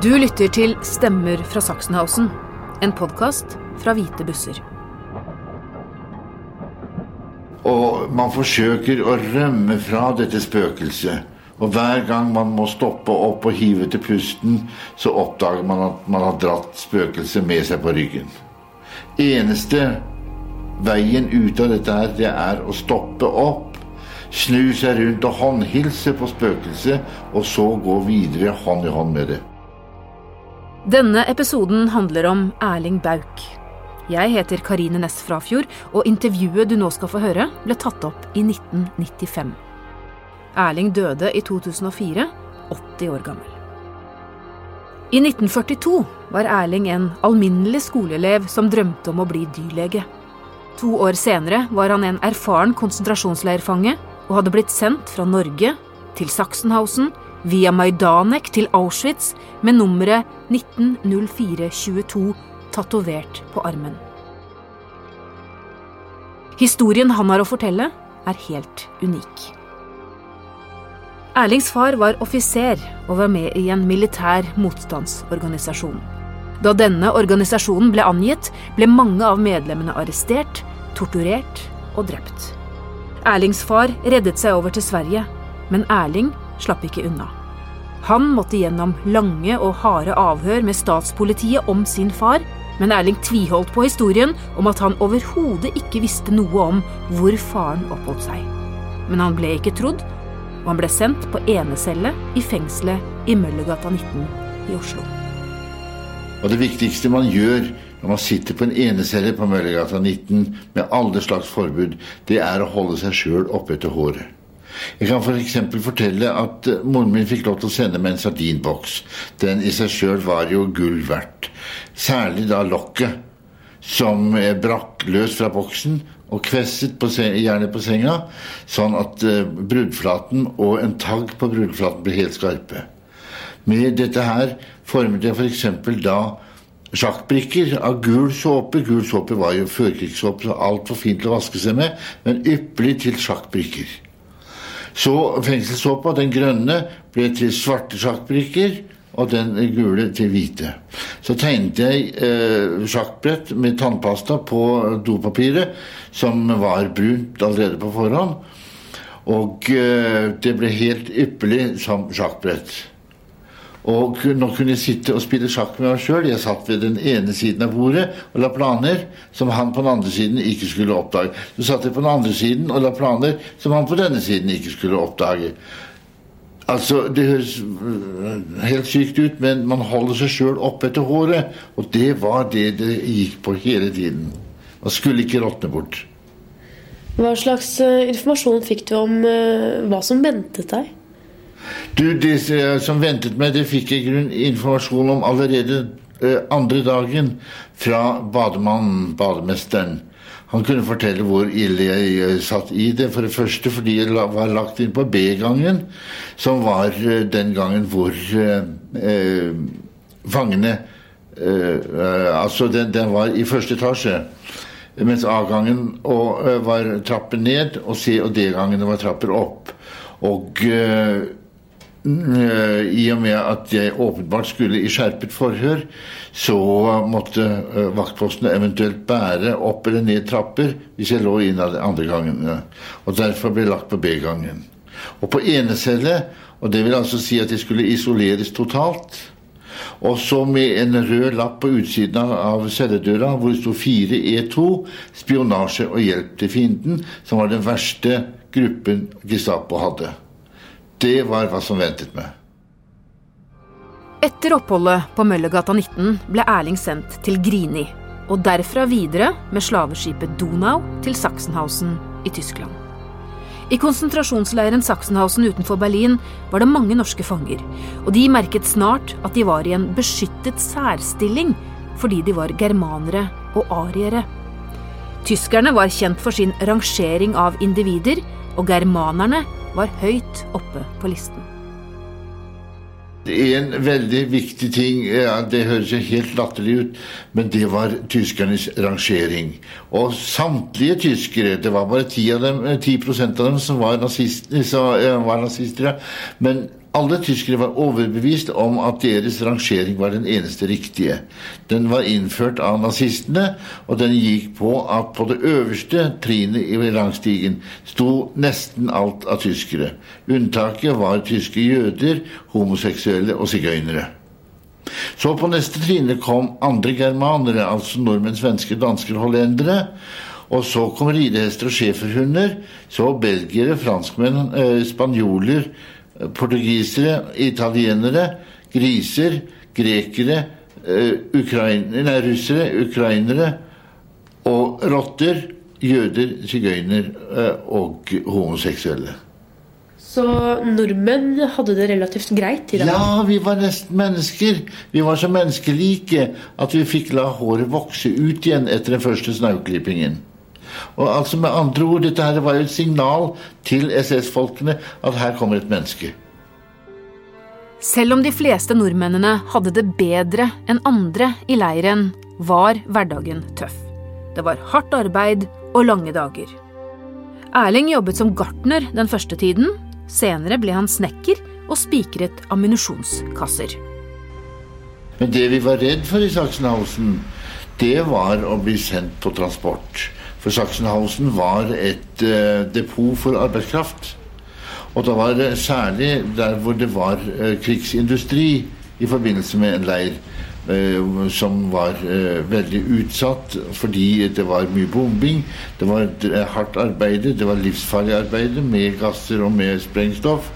Du lytter til Stemmer fra Sachsenhausen, en podkast fra Hvite busser. Og man forsøker å rømme fra dette spøkelset. Og hver gang man må stoppe opp og hive til pusten, så oppdager man at man har dratt spøkelset med seg på ryggen. Eneste veien ut av dette her, det er å stoppe opp, snu seg rundt og håndhilse på spøkelset, og så gå videre hånd i hånd med det. Denne episoden handler om Erling Bauk. Jeg heter Karine Næss Frafjord, og intervjuet du nå skal få høre, ble tatt opp i 1995. Erling døde i 2004, 80 år gammel. I 1942 var Erling en alminnelig skoleelev som drømte om å bli dyrlege. To år senere var han en erfaren konsentrasjonsleirfange og hadde blitt sendt fra Norge til Sachsenhausen via Majdanek til Auschwitz med nummeret 190422 tatovert på armen. Historien han har å fortelle, er helt unik. Erlings far var offiser og var med i en militær motstandsorganisasjon. Da denne organisasjonen ble angitt, ble mange av medlemmene arrestert, torturert og drept. Erlings far reddet seg over til Sverige, men Erling slapp ikke unna. Han måtte gjennom lange og harde avhør med statspolitiet om sin far, men Erling tviholdt på historien om at han overhodet ikke visste noe om hvor faren oppholdt seg. Men han ble ikke trodd, og han ble sendt på enecelle i fengselet i Møllergata 19 i Oslo. Og det viktigste man gjør når man sitter på en enecelle på Møllergata 19 med alle slags forbud, det er å holde seg sjøl oppe etter håret. Jeg kan f.eks. For fortelle at eh, moren min fikk lov til å sende meg en sardinboks. Den i seg sjøl var jo gull verdt. Særlig da lokket, som brakk løs fra boksen og kvesset på gjerne på senga, sånn at brudflaten og en tagg på brudflaten ble helt skarpe. Med dette her formet jeg f.eks. da sjakkbrikker av gul såpe. Gul såpe var jo førkrigssåpe, så altfor fint til å vaske seg med, men ypperlig til sjakkbrikker. Så fengselshåpa, den grønne, ble til svarte sjakkbrikker. Og den gule til hvite. Så tegnet jeg eh, sjakkbrett med tannpasta på dopapiret, som var brunt allerede på forhånd. Og eh, det ble helt ypperlig som sjakkbrett. Og nå kunne jeg sitte og spille sjakk med meg sjøl. Jeg satt ved den ene siden av bordet og la planer som han på den andre siden ikke skulle oppdage. Så satt jeg på den andre siden og la planer som han på denne siden ikke skulle oppdage. Altså, Det høres øh, helt sykt ut, men man holder seg sjøl oppe etter håret. Og det var det det gikk på hele tiden. Man skulle ikke råtne bort. Hva slags øh, informasjon fikk du om øh, hva som ventet deg? Du, Det som ventet meg, det fikk jeg grunn informasjon om allerede eh, andre dagen fra bademannen, bademesteren. Han kunne fortelle hvor ille jeg eh, satt i det. For det første fordi jeg var lagt inn på B-gangen, som var eh, den gangen hvor eh, fangene eh, Altså, den, den, var i første etasje. Mens A-gangen var trapper ned, og C- og D-gangene var trapper opp. Og eh, Eh, I og med at jeg åpenbart skulle i skjerpet forhør, så måtte vaktposten vaktpostene eventuelt bære opp eller ned trapper hvis jeg lå inn andre gangen. Og derfor ble jeg lagt på B-gangen. Og på enecelle, og det vil altså si at jeg skulle isoleres totalt. Og så med en rød lapp på utsiden av celledøra hvor det sto 4E2, spionasje og hjelp til fienden, som var den verste gruppen Gestapo hadde. Det var hva som ventet meg. Etter oppholdet på Møllergata 19 ble Erling sendt til Grini, og derfra videre med slaveskipet Donau til Sachsenhausen i Tyskland. I konsentrasjonsleiren Sachsenhausen utenfor Berlin var det mange norske fanger, og de merket snart at de var i en beskyttet særstilling fordi de var germanere og ariere. Tyskerne var kjent for sin rangering av individer, og germanerne var høyt oppe på listen. En veldig viktig ting, det høres helt latterlig ut, men det var tyskernes rangering. Og samtlige tyskere, det var bare 10, av dem, 10 av dem som var nazister, som var nazister men Alle tyskere var overbevist om at deres rangering var den eneste riktige. Den var innført av nazistene, og den gikk på at på det øverste trinet i rangstigen sto nesten alt av tyskere. Unntaket var tyske jøder, homoseksuelle og sigøynere. Så på neste trine kom andre germanere, altså nordmenn, svensker, dansker hollendere. Og så kom ridehester og schæferhunder. Så belgiere, franskmenn, eh, spanjoler, portugisere, italienere, griser, grekere, uh, ukrainere, nei, russere, ukrainere og rotter, jøder, sigøyner uh, og homoseksuelle. Så nordmenn hadde det relativt greit i dag? Ja, vi var nesten mennesker. Vi var så menneskelike at vi fikk la håret vokse ut igjen etter den første snauklippingen. Og altså med andre ord, Dette her var jo et signal til SS-folkene at her kommer et menneske. Selv om de fleste nordmennene hadde det bedre enn andre i leiren, var hverdagen tøff. Det var hardt arbeid og lange dager. Erling jobbet som gartner den første tiden. Senere ble han snekker og spikret ammunisjonskasser. Men det vi var redd for i Sachsenhausen, det var å bli sendt på transport. For Sachsenhausen var et uh, depot for arbeidskraft. Og da var det særlig der hvor det var uh, krigsindustri i forbindelse med en leir uh, som var veldig utsatt fordi det var mye bombing. Det var hardt arbeid, det var livsfarlig arbeid med gasser og med sprengstoff.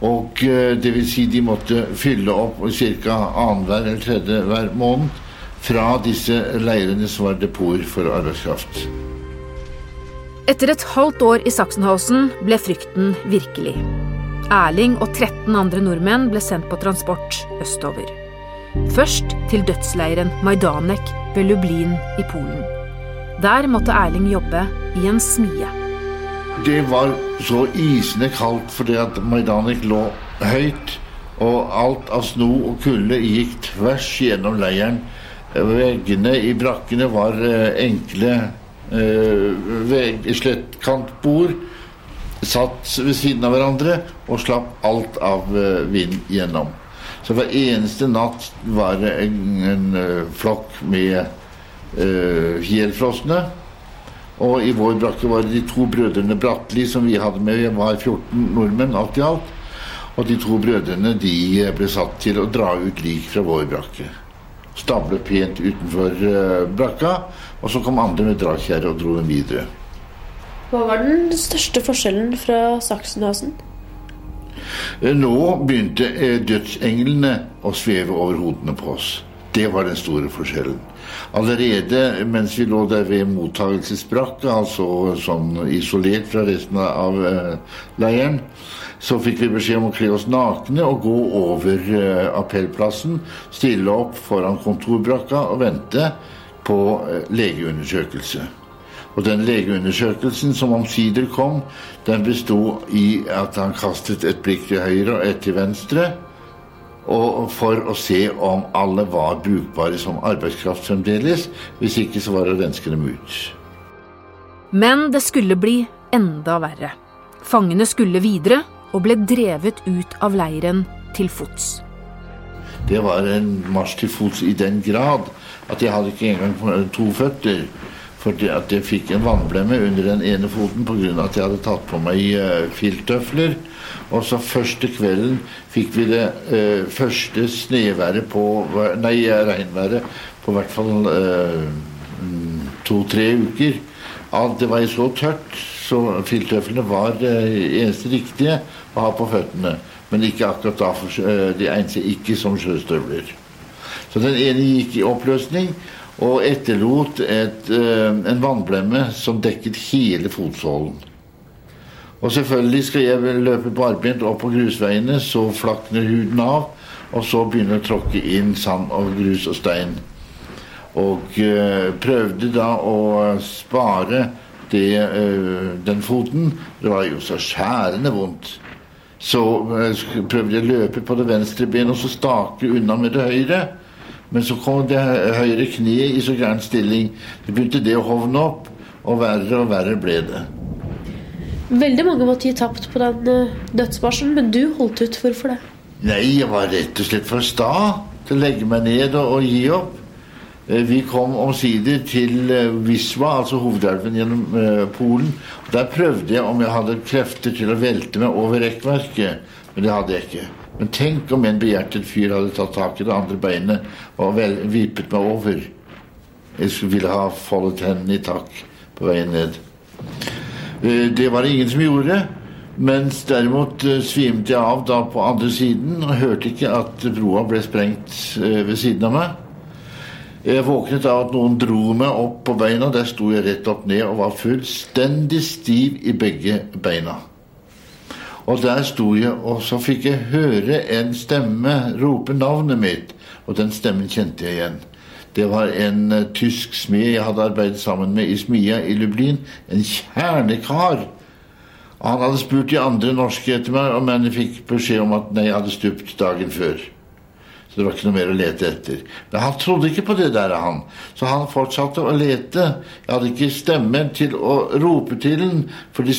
Og det vil si de måtte fylle opp ca. annenhver eller tredje hver måned fra disse leirene som var depoter for arbeidskraft. Etter et halvt år i Sachsenhausen ble frykten virkelig. Erling og 13 andre nordmenn ble sendt på transport østover. Først til dødsleiren Majdanek ved Lublin i Polen. Der måtte Erling jobbe i en smie. Det var så isende kaldt fordi at Majdanek lå høyt, og alt av sno og kulde gikk tvers gjennom leiren Veggene i brakkene var eh, enkle eh, slettkantbord satt ved siden av hverandre og slapp alt av eh, vind gjennom. Så hver eneste natt var det en, en flokk med uh, helfrosne. Og i vår brakke var det de to brødrene Bratli som vi hadde med. Vi var 14 nordmenn alt i alt. Og de to brødrene de ble satt til å dra ut lik fra vår brakke stable pent utenfor uh, brakka. Og så kom andre med dragkjerre og dro dem videre. Hva var den største forskjellen fra Saksenhausen? Eh, nå begynte eh, dødsenglene å sveve over hodene på oss. Det var den store forskjellen. Allerede mens vi lå der ved mottagelsesbrakka, altså sånn isolert fra resten av leiren, så fikk vi beskjed om å kle oss nakne og gå over uh, appellplassen, stille opp foran kontorbrakka og vente på uh, legeundersøkelse. Og den legeundersøkelsen som omsider kom, den besto i at han kastet et blikk til høyre og et til venstre. Og for å se om alle var brukbare som arbeidskraft fremdeles. Hvis ikke så var det å renske dem ut. Men det skulle bli enda verre. Fangene skulle videre, og ble drevet ut av leiren til fots. Det var en marsj til fots i den grad at jeg hadde ikke engang to føtter. For at jeg fikk en vannblemme under den ene foten pga. at jeg hadde tatt på meg uh, filttøfler. Og så første kvelden fikk vi det eh, første snøværet på Nei, regnværet på hvert fall eh, to-tre uker. Alt det var så tørt, så filttøflene var det eneste riktige å ha på føttene. Men ikke akkurat da, eh, de egnet seg ikke som sjøstøvler. Så den ene gikk i oppløsning og etterlot et, eh, en vannblemme som dekket hele fotsålen. Og selvfølgelig skal jeg løpe barbent opp på grusveiene, så flakner huden av, og så begynner å tråkke inn sand og grus og stein. Og øh, prøvde da å spare det, øh, den foten. Det var jo så skjærende vondt. Så eh, prøvde jeg å løpe på det venstre benet og så stake unna med det høyre. Men så kom det høyre kneet i så gæren stilling. Så begynte det å hovne opp, og verre og verre ble det. Veldig mange måtte gi tapt på den uh, dødsmarsjen, men du holdt ut. Hvorfor det? Nei, jeg var rett og slett for sta til å legge meg ned og, og gi opp. Eh, vi kom omsider til Wisła, altså hovedelven gjennom uh, Polen. Der prøvde jeg om jeg hadde krefter til å velte meg over rekkverket, men det hadde jeg ikke. Men tenk om en behjertet fyr hadde tatt tak i det andre beinet og vel, vipet meg over. Jeg ville ha foldet hendene i takk på veien ned. Eh, det var det ingen som gjorde. Mens derimot eh, svimte jeg av da på andre siden og hørte ikke at broa ble sprengt eh, ved siden av meg. Jeg våknet av at noen dro meg opp på beina. Der sto jeg rett opp ned og var fullstendig stiv i begge beina. Og der sto jeg, og så fikk jeg høre en stemme rope navnet mitt. Og den stemmen kjente jeg igjen. Det var en uh, tysk smed jeg hadde arbeidet sammen med i smia i Lublin. En kjernekar. Han hadde spurt de andre norske etter meg, men jeg fikk beskjed om at nei, jeg hadde stupt dagen før. Så det var ikke noe mer å lete etter. Men han trodde ikke på det der, han. Så han fortsatte å lete. Jeg hadde ikke stemme til å rope til den, fordi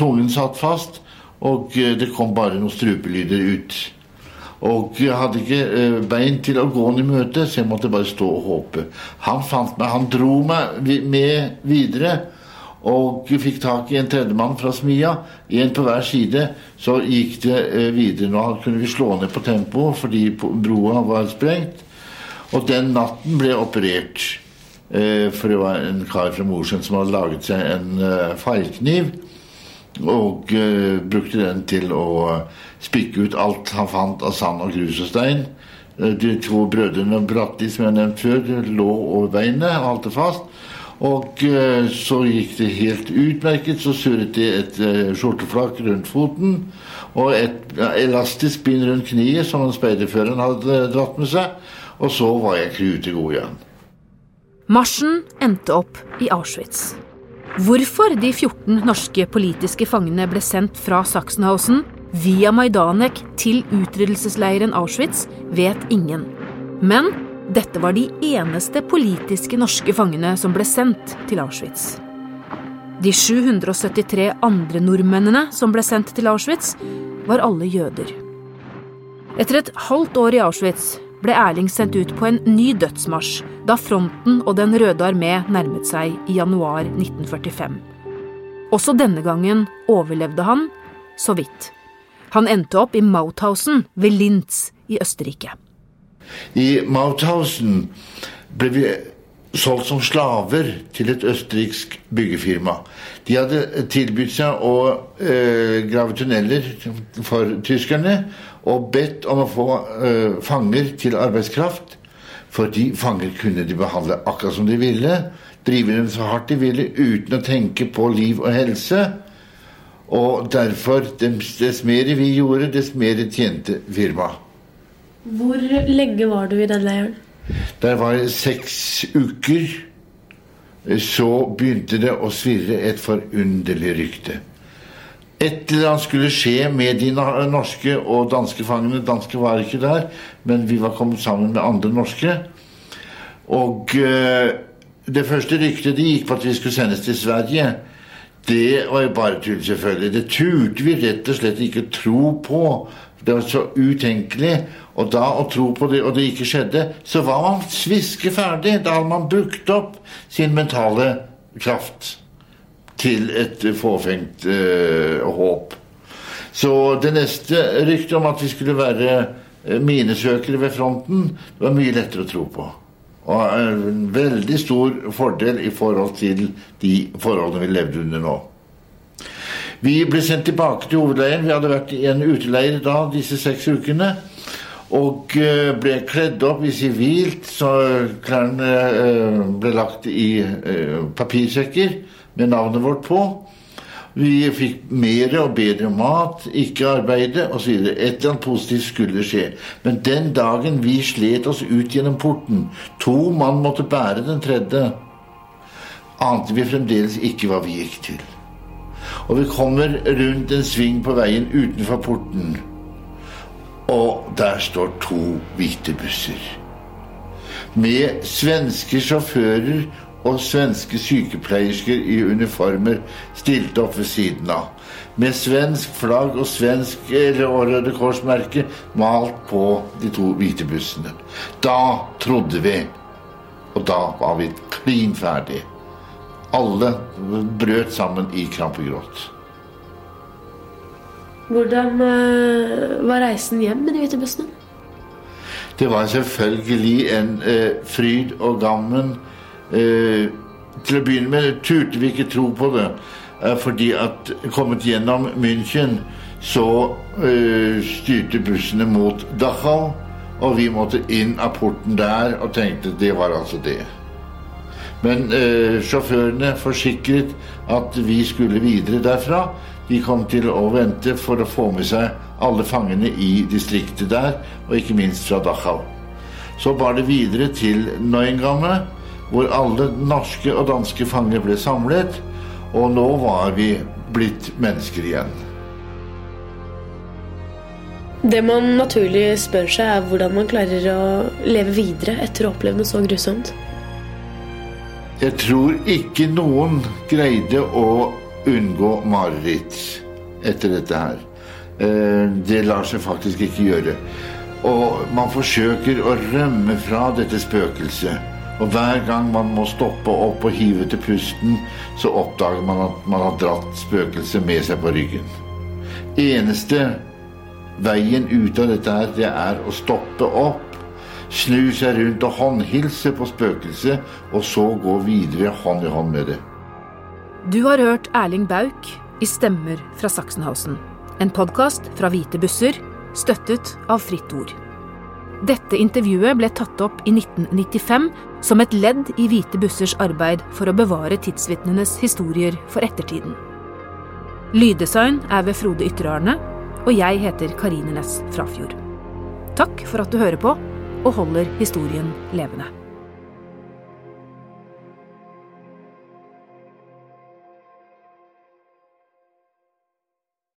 tungen satt fast. Og eh, det kom bare noen strupelyder ut. Og jeg hadde ikke eh, bein til å gå han i møte, så jeg måtte bare stå og håpe. Han fant meg, han dro meg med videre. Og fikk tak i en tredjemann fra smia. Én på hver side. Så gikk det eh, videre. Nå kunne vi slå ned på tempoet fordi broa var sprengt. Og den natten ble operert. For det var en kar fra Mosjøen som hadde laget seg en feilkniv og brukte den til å spikke ut alt han fant av sand og grus og stein. De to brødrene Bratti, som jeg nevnte før, lå over beinet og holdt det fast. Og uh, så gikk det helt utmerket. Så surret de et skjorteflak rundt foten og et elastisk bind rundt kniet som speiderføreren hadde dratt med seg. Og så var jeg krute god igjen. Marsjen endte opp i Auschwitz. Hvorfor de 14 norske politiske fangene ble sendt fra Sachsenhausen via Majdanek til utryddelsesleiren Auschwitz, vet ingen. Men dette var de eneste politiske norske fangene som ble sendt til Auschwitz. De 773 andre nordmennene som ble sendt til Auschwitz, var alle jøder. Etter et halvt år i Auschwitz ble Erling sendt ut på en ny dødsmarsj da fronten og Den røde armé nærmet seg i januar 1945. Også denne gangen overlevde han så vidt. Han endte opp i Mauthausen ved Linz i Østerrike. I Mauthausen ble vi solgt som slaver til et østerriksk byggefirma. De hadde tilbudt seg å eh, grave tunneler for tyskerne og bedt om å få eh, fanger til arbeidskraft. Fordi fanger kunne de behandle akkurat som de ville. Drive dem så hardt de ville uten å tenke på liv og helse. Og derfor, dess mer vi gjorde, dess mer tjente firmaet. Hvor lenge var du i den leiren? Der var det seks uker. Så begynte det å svirre et forunderlig rykte. Et eller annet skulle skje med de norske og danske fangene. Danske var ikke der, men vi var kommet sammen med andre norske. Og uh, det første ryktet de gikk på at vi skulle sendes til Sverige, det var jo bare tull, selvfølgelig. Det turte vi rett og slett ikke tro på. Det var så utenkelig. Og da å tro på det, og det ikke skjedde, så var man sviske ferdig. Da hadde man brukt opp sin mentale kraft til et fåfengt uh, håp. Så det neste ryktet om at vi skulle være eh, minesøkere ved fronten, det var mye lettere å tro på. Og en veldig stor fordel i forhold til de forholdene vi levde under nå. Vi ble sendt tilbake til hovedleiren. Vi hadde vært i en uteleir da disse seks ukene. Og eh, ble kledd opp i sivilt, så klærne ble lagt i papirsekker med navnet vårt på. Vi fikk mer og bedre mat, ikke arbeide osv. Et eller annet positivt skulle skje. Men den dagen vi slet oss ut gjennom porten, to mann måtte bære den tredje, ante vi fremdeles ikke hva vi gikk til. Og vi kommer rundt en sving på veien utenfor porten, og der står to hvite busser. Med svenske sjåfører og svenske sykepleiersker i uniformer stilte opp ved siden av. Med svensk flagg og svensk eller Røde Kors-merke malt på de to hvite bussene. Da trodde vi, og da var vi klin ferdig. Alle brøt sammen i krampegråt. Hvordan uh, var reisen hjem med de hvite bussene? Det var selvfølgelig en uh, fryd og gammen. Uh, til å begynne med turte vi ikke tro på det, fordi at kommet gjennom München så styrte bussene mot Dachau, og vi måtte inn av porten der og tenkte det var altså det. Men sjåførene forsikret at vi skulle videre derfra. De kom til å vente for å få med seg alle fangene i distriktet der, og ikke minst fra Dachau. Så bar det videre til Neuengamme, hvor alle norske og danske fanger ble samlet, og nå var vi blitt mennesker igjen. Det man naturlig spør seg, er hvordan man klarer å leve videre etter å ha opplevd noe så grusomt. Jeg tror ikke noen greide å unngå mareritt etter dette her. Eh, det lar seg faktisk ikke gjøre. Og man forsøker å rømme fra dette spøkelset. Og hver gang man må stoppe opp og hive til pusten, så oppdager man at man har dratt spøkelset med seg på ryggen. Eneste veien ut av dette her, det er å stoppe opp, snu seg rundt og håndhilser på spøkelset, og så går videre hånd i hånd med det. Du har hørt Erling Bauk i Stemmer fra Sachsenhausen. En podkast fra Hvite busser, støttet av Fritt Ord. Dette intervjuet ble tatt opp i 1995 som et ledd i Hvite bussers arbeid for å bevare tidsvitnenes historier for ettertiden. Lyddesign er ved Frode Ytterarne, og jeg heter Karine Næss Frafjord. Takk for at du hører på og holder historien levende.